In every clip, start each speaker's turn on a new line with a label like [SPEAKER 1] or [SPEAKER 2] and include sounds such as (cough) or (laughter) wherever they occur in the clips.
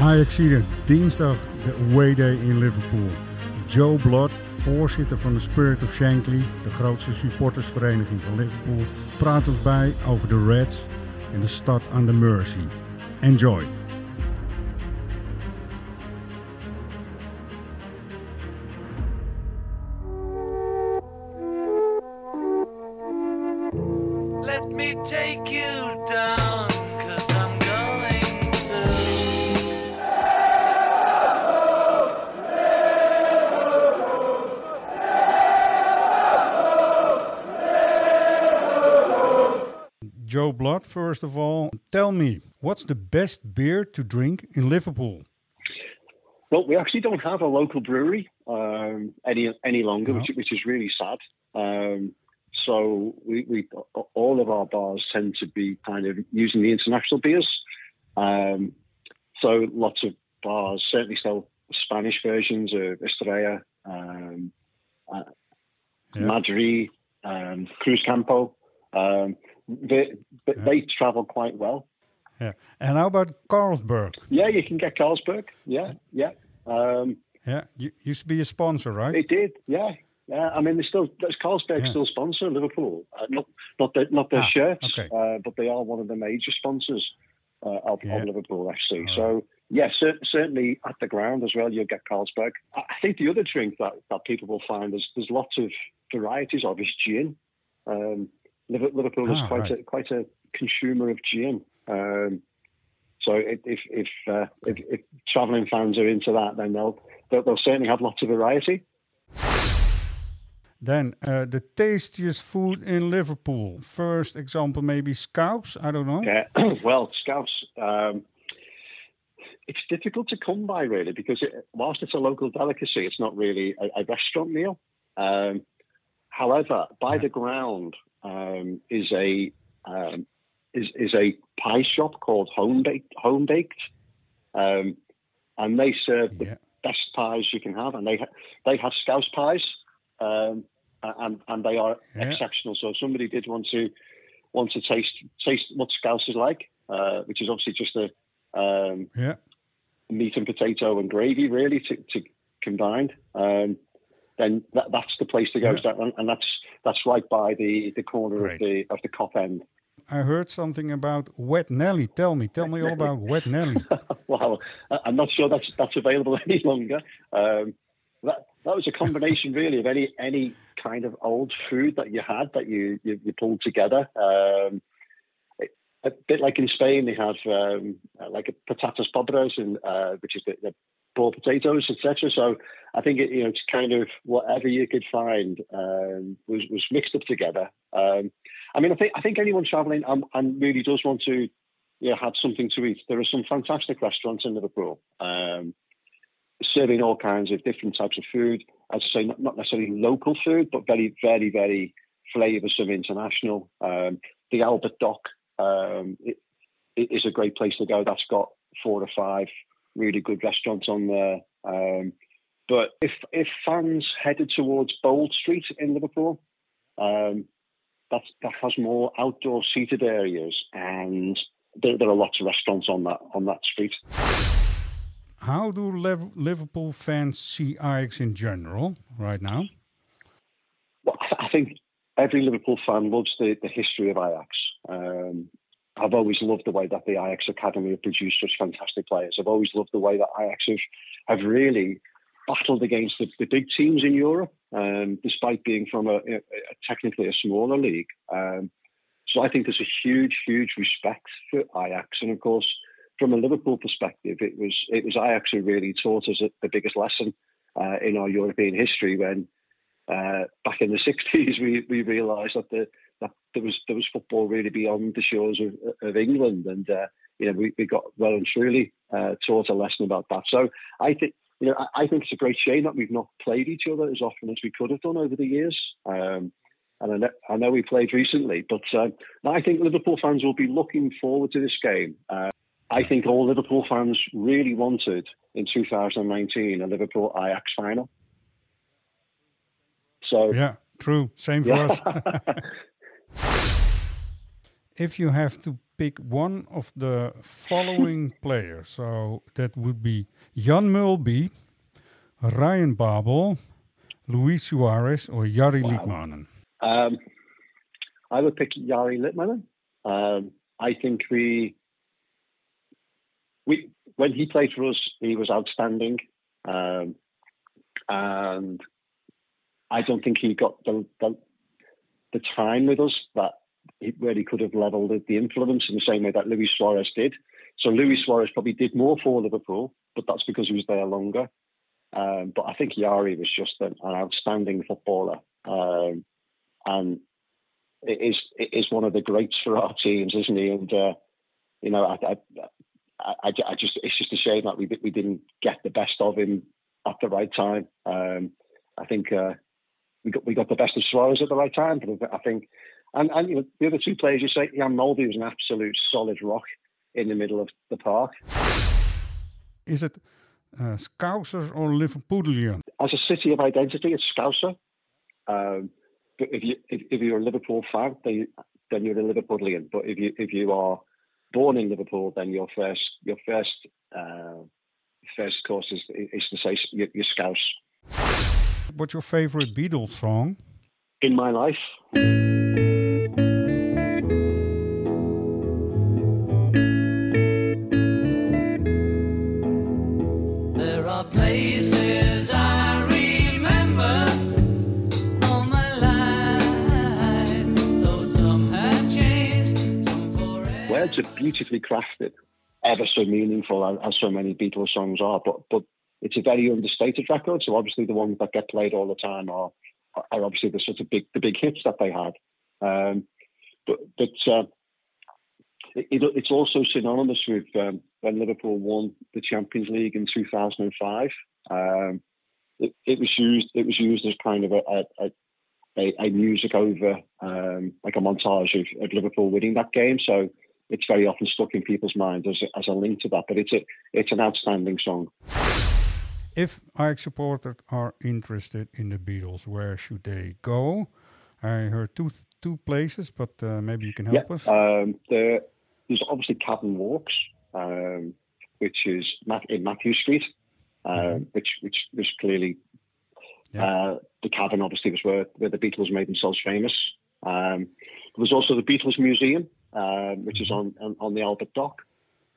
[SPEAKER 1] Ajaxide, dinsdag de away day in Liverpool. Joe Blood, voorzitter van de Spirit of Shankly, de grootste supportersvereniging van Liverpool, praat ons bij over de Reds en de stad aan de Mersey. Enjoy! Blott, first of all, tell me, what's the best beer to drink in Liverpool?
[SPEAKER 2] Well, we actually don't have a local brewery um, any any longer,
[SPEAKER 1] No.
[SPEAKER 2] which, which is really sad. Um, so we, we all of our bars tend to be kind of using the international beers. Um, so lots of bars certainly sell Spanish versions of Estrella, um, uh,
[SPEAKER 1] Yeah.
[SPEAKER 2] Madrid, um, Cruz Campo. Um, they, but
[SPEAKER 1] Yeah.
[SPEAKER 2] they travel quite well.
[SPEAKER 1] Yeah. And how about Carlsberg?
[SPEAKER 2] Yeah, you can get Carlsberg. Yeah, yeah. Um,
[SPEAKER 1] Yeah, you used to be a sponsor, right?
[SPEAKER 2] It did, yeah, yeah. I mean, they still does Carlsberg
[SPEAKER 1] Yeah.
[SPEAKER 2] still sponsor Liverpool? Uh, not not their not their
[SPEAKER 1] Ah,
[SPEAKER 2] shirts,
[SPEAKER 1] okay.
[SPEAKER 2] uh, but they are one of the major sponsors uh, of,
[SPEAKER 1] Yeah.
[SPEAKER 2] of Liverpool FC. So yeah, cer- certainly at the ground as well, you'll get Carlsberg. I think the other drink that, that people will find is there's lots of varieties of is gin. Um, Liverpool is
[SPEAKER 1] Ah,
[SPEAKER 2] quite
[SPEAKER 1] right.
[SPEAKER 2] a quite a consumer of gin. Um, so if if if, uh, if if travelling fans are into that, then they'll, they'll they'll certainly have lots of variety.
[SPEAKER 1] Then uh, the tastiest food in Liverpool. First example, maybe Scouse. I don't know.
[SPEAKER 2] Yeah, (clears throat) well, Scouse, um, it's difficult to come by really because it, whilst it's a local delicacy, it's not really a, a restaurant meal. Um, however, by the ground um, is a um, is is a pie shop called Home Baked, Home Baked, um, and they serve the best pies you can have, and they ha- they have Scouse pies, um, and and they are
[SPEAKER 1] Yeah.
[SPEAKER 2] exceptional. So if somebody did want to want to taste taste what Scouse is like, uh, which is obviously just a um,
[SPEAKER 1] Yeah.
[SPEAKER 2] meat and potato and gravy really to, to combined, um, then that, that's the place to go.
[SPEAKER 1] Yeah.
[SPEAKER 2] And, and that's that's right by the, the corner
[SPEAKER 1] Great.
[SPEAKER 2] of the of the Kop end.
[SPEAKER 1] I heard something about Wet Nelly. Tell me, tell me all about Wet Nelly. (laughs)
[SPEAKER 2] well, I- I'm not sure that's that's available (laughs) any longer. Um, that that was a combination really of any any kind of old food that you had that you you, you pulled together. Um, a bit like in Spain, they have um, uh, like a patatas pobres, and uh, which is the, the potatoes, etc. So I think it, you know it's kind of whatever you could find um, was was mixed up together. Um, I mean, I think I think anyone travelling and, and really does want to you know, have something to eat. There are some fantastic restaurants in Liverpool, um, serving all kinds of different types of food. As I say, not, not necessarily local food, but very, very, very flavoursome international. Um, the Albert Dock um, it, it is a great place to go. That's got four or five really good restaurants on there. Um, but if if fans headed towards Bold Street in Liverpool, um, that that has more outdoor seated areas, and there, there are lots of restaurants on that on that street.
[SPEAKER 1] How do Lev- Liverpool fans see Ajax in general right now?
[SPEAKER 2] Well, I I think every Liverpool fan loves the, the history of Ajax. Um, I've always loved the way that the Ajax Academy have produced such fantastic players. I've always loved the way that Ajax have, have really battled against the, the big teams in Europe, um, despite being from a, a, technically a smaller league. Um, so I think there's a huge, huge respect for Ajax, and of course, from a Liverpool perspective, it was it was Ajax who really taught us the biggest lesson uh, in our European history when uh, back in the (laughs) sixties, we, we realised that the that there was there was football really beyond the shores of, of England, and uh, you know we, we got well and truly uh, taught a lesson about that. So I think you know I, I think it's a great shame that we've not played each other as often as we could have done over the years. Um, and I know, I know we played recently, but uh, I think Liverpool fans will be looking forward to this game. Uh, I think all Liverpool fans really wanted in 2019 a Liverpool Ajax final. So
[SPEAKER 1] Yeah, true. Same for us. (laughs) (laughs) if you have to pick one of the following (laughs) players, so that would be Jan Molby, Ryan Babel, Luis Suarez, or Jari Litmanen.
[SPEAKER 2] Um, I would pick Jari Litmanen. Um, I think we we when he played for us, he was outstanding, um, and I don't think he got the the, the time with us that he, where he could have levelled the influence in the same way that Luis Suarez did. So Luis Suarez probably did more for Liverpool, but that's because he was there longer. Um, but I think Jari was just an, an outstanding footballer, um, and it is it is one of the greats for our teams, isn't he? And uh, you know, I, I, I, I, just it's just a shame that we we didn't get the best of him at the right time. Um, I think uh, we got we got the best of Suarez at the right time, but I think and and you know the other two players you say Jan Molby was an absolute solid rock in the middle of the park.
[SPEAKER 1] Is it uh, Scousers or Liverpudlian?
[SPEAKER 2] As a city of identity, it's Scouser. Um, but if you if, if, you're a Liverpool fan, then, you, then you're a Liverpudlian. But if you if you are born in Liverpool, then your first your first uh, first course is is to say you're, you're Scouse.
[SPEAKER 1] What's your favorite Beatles song?
[SPEAKER 2] In my life.
[SPEAKER 3] There are places I remember on my life, though some have changed.
[SPEAKER 2] Words are beautifully crafted, ever so meaningful as, as so many Beatles songs are. But but it's a very understated record. So obviously the ones that get played all the time are are obviously the sort of big the big hits that they had. Um, but but uh, it, it's also synonymous with um, when Liverpool won the Champions League in 2005. Um, it, it, was used it was used as kind of a, a, a, a music over um, like a montage of, of Liverpool winning that game. So it's very often stuck in people's minds as a, as a link to that. But it's a it's an outstanding song.
[SPEAKER 1] If Ajax supporters are interested in the Beatles, where should they go? I heard two two places, but uh, maybe you can help
[SPEAKER 2] yeah,
[SPEAKER 1] us.
[SPEAKER 2] Um, there, there's obviously Cavern Walks, um, which is in Mathew Street, uh, mm-hmm. which which was clearly yeah. uh, the cavern. Obviously, was where where the Beatles made themselves famous. Um, there was also the Beatles Museum, um, which is on, on, on the Albert Dock.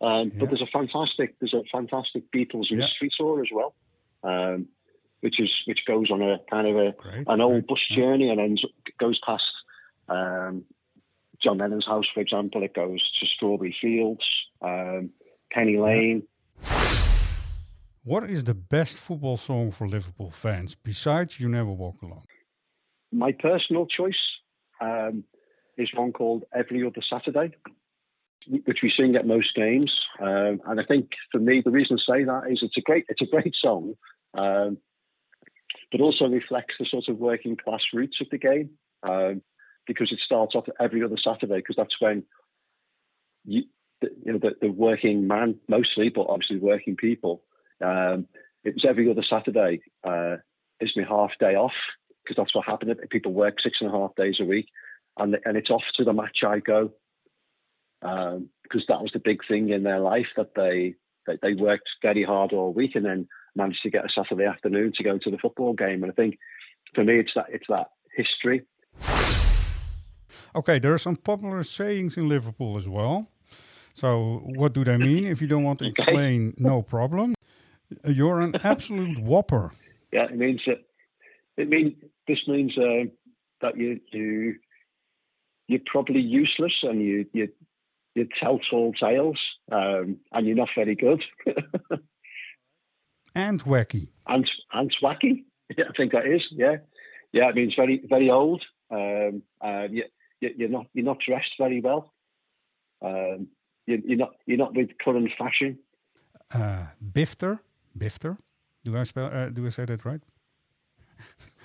[SPEAKER 2] Um, yeah. But there's a fantastic there's a fantastic Beatles mystery tour as well, um, which is which goes on a kind of a great, an old great. bus journey and ends goes past um, John Lennon's house, for example. It goes to Strawberry Fields, um, Penny Lane.
[SPEAKER 1] What is the best football song for Liverpool fans besides "You Never Walk Alone"?
[SPEAKER 2] My personal choice. Um, is one called Every Other Saturday, which we sing at most games. Um, and I think for me, the reason I say that is it's a great it's a great song, um, but also reflects the sort of working class roots of the game um, because it starts off every other Saturday because that's when you, the, you know the, the, working man mostly, but obviously working people. Um, it was every other Saturday uh, is my half day off because that's what happened. People work six and a half days a week and and it's off to the match I go because that was the big thing in their life that they, they they worked very hard all week and then managed to get a Saturday afternoon to go to the football game. And I think for me, it's that it's that history.
[SPEAKER 1] Okay, there are some popular sayings in Liverpool as well. So, what do they mean? If you don't want to (laughs) explain, okay. no problem. You're an absolute (laughs) whopper.
[SPEAKER 2] Yeah, it means that. It means this means uh, that you you you're probably useless and you you you tell tall tales um, and you're not very good. (laughs)
[SPEAKER 1] and wacky.
[SPEAKER 2] And and wacky. Yeah, I think that is. Yeah, yeah. It means very very old. Um, uh, you, you're not you're not dressed very well. Um, you, you're not you're not with current fashion.
[SPEAKER 1] Uh, bifter, bifter. Do I spell? Uh, do I say that right?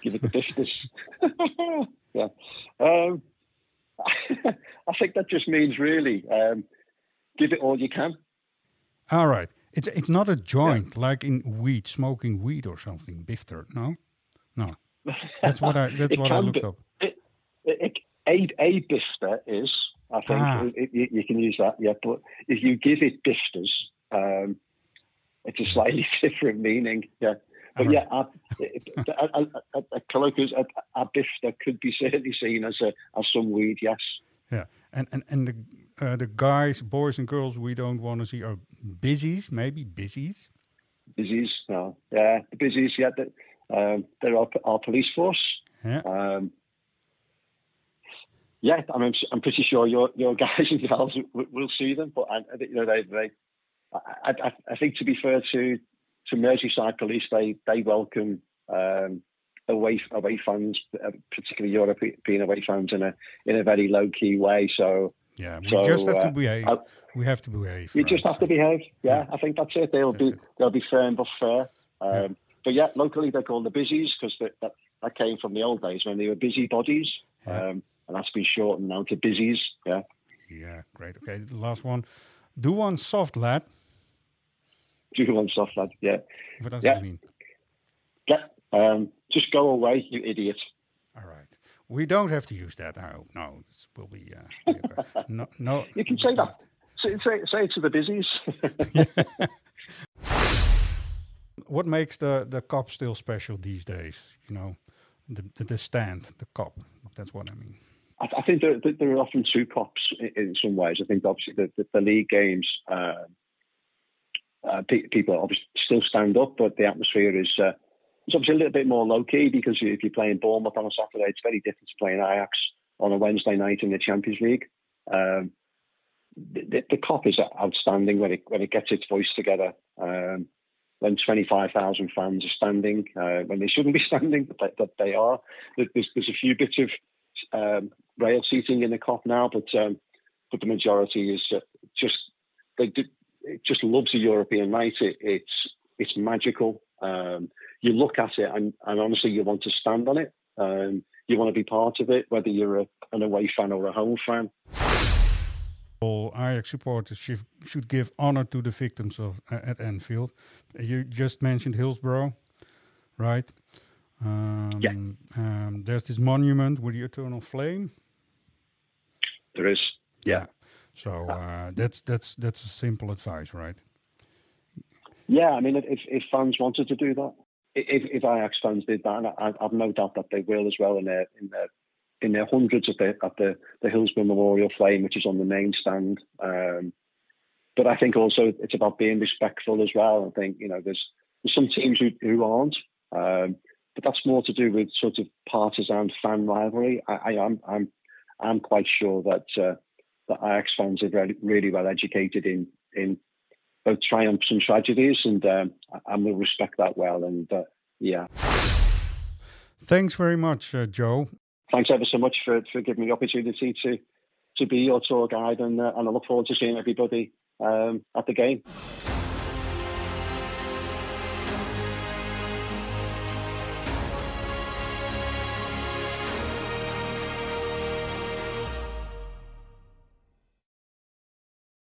[SPEAKER 2] Give it the (laughs) bifters. (laughs) yeah. Um, (laughs) I think that just means really um, give it all you can.
[SPEAKER 1] All right. It's it's not a joint yeah. like in weed, smoking weed or something. Bifter, no, no. That's what I (laughs) that's what I looked
[SPEAKER 2] be.
[SPEAKER 1] up.
[SPEAKER 2] It, it, a a bifter is, I think
[SPEAKER 1] Ah.
[SPEAKER 2] it, it, you can use that. Yeah, but if you give it bifters, um, it's a slightly (laughs) different meaning. Yeah, but yeah, a, a, a, a, a colloquial a, a bifter could be (laughs) certainly seen as a as some weed. Yes.
[SPEAKER 1] Yeah, and and and the uh, the guys, boys and girls we don't want to see are busies, maybe busies.
[SPEAKER 2] Busies, no, yeah, the busies, yeah, the, um, they're our, our police force.
[SPEAKER 1] Yeah,
[SPEAKER 2] Um, yeah, I mean, I'm pretty sure your your (laughs) guys and gals will, will see them, but I, I you know they they. I, I, I think to be fair to to Merseyside Police, they they welcome um, away away fans, uh, particularly European being away fans, in a in a very low key way. So
[SPEAKER 1] yeah. We
[SPEAKER 2] so,
[SPEAKER 1] just have to
[SPEAKER 2] uh,
[SPEAKER 1] behave.
[SPEAKER 2] I-
[SPEAKER 1] we have to behave.
[SPEAKER 2] you
[SPEAKER 1] right?
[SPEAKER 2] just have to behave. Yeah, I think that's it. They'll
[SPEAKER 1] That's
[SPEAKER 2] be
[SPEAKER 1] it.
[SPEAKER 2] they'll be firm but fair. Um,
[SPEAKER 1] Yeah.
[SPEAKER 2] But yeah, locally they're called the busies because that, that that came from the old days when they were busy bodies,
[SPEAKER 1] Yeah.
[SPEAKER 2] um, and that's been shortened now to busies. Yeah,
[SPEAKER 1] Yeah, great. Okay, the last one. Do one soft, lad.
[SPEAKER 2] Do one soft lad. Yeah,
[SPEAKER 1] What does
[SPEAKER 2] Yeah.
[SPEAKER 1] that mean?
[SPEAKER 2] yeah. Um, just go away, you idiot.
[SPEAKER 1] All right. We don't have to use that. No, no. This will be. Uh, (laughs) no, no.
[SPEAKER 2] You can say that. Say, say, say it to the busies. (laughs)
[SPEAKER 1] What makes the the Kop still special these days? You know, the the, the stand, the Kop. That's what I mean.
[SPEAKER 2] I, I think there, there are often two Kops in, in some ways. I think obviously the, the, the league games, uh, uh, pe- people obviously still stand up, but the atmosphere is uh, it's obviously a little bit more low key because if you're playing Bournemouth on a Saturday, it's very different to playing Ajax on a Wednesday night in the Champions League. Um, the, the, Kop is outstanding when it when it gets its voice together. Um, when 25,000 fans are standing, uh, when they shouldn't be (laughs) standing, but they, but they are. There's, there's a few bits of um, rail seating in the Kop now, but um, but the majority is uh, just they do, it just loves a European night. It, it's it's magical. Um, you look at it and, and honestly, you want to stand on it. Um, you want to be part of it, whether you're a, an away fan or a home fan.
[SPEAKER 1] All Ajax supporters should, should give honor to the victims of uh, at Anfield. You just mentioned Hillsborough, right? Um,
[SPEAKER 2] Yeah.
[SPEAKER 1] Um, there's this monument with the eternal flame.
[SPEAKER 2] There is, yeah.
[SPEAKER 1] So (laughs) uh, that's that's that's a simple advice, right?
[SPEAKER 2] Yeah, I mean, if, if fans wanted to do that, if, if Ajax fans did that, and I, I've no doubt that they will as well in their in their in their hundreds at the at the, the Hillsborough Memorial Flame, which is on the main stand. Um, but I think also it's about being respectful as well. I think you know there's there's some teams who, who aren't, um, but that's more to do with sort of partisan fan rivalry. I, I am I'm I'm quite sure that uh, that Ajax fans are really, really well educated in in both triumphs and tragedies, and um, and will respect that well. And uh, yeah,
[SPEAKER 1] Thanks very much, uh, Joe.
[SPEAKER 2] thanks ever so much for, for giving me the opportunity to to be your tour guide, and uh, and I look forward to seeing everybody um, at the game.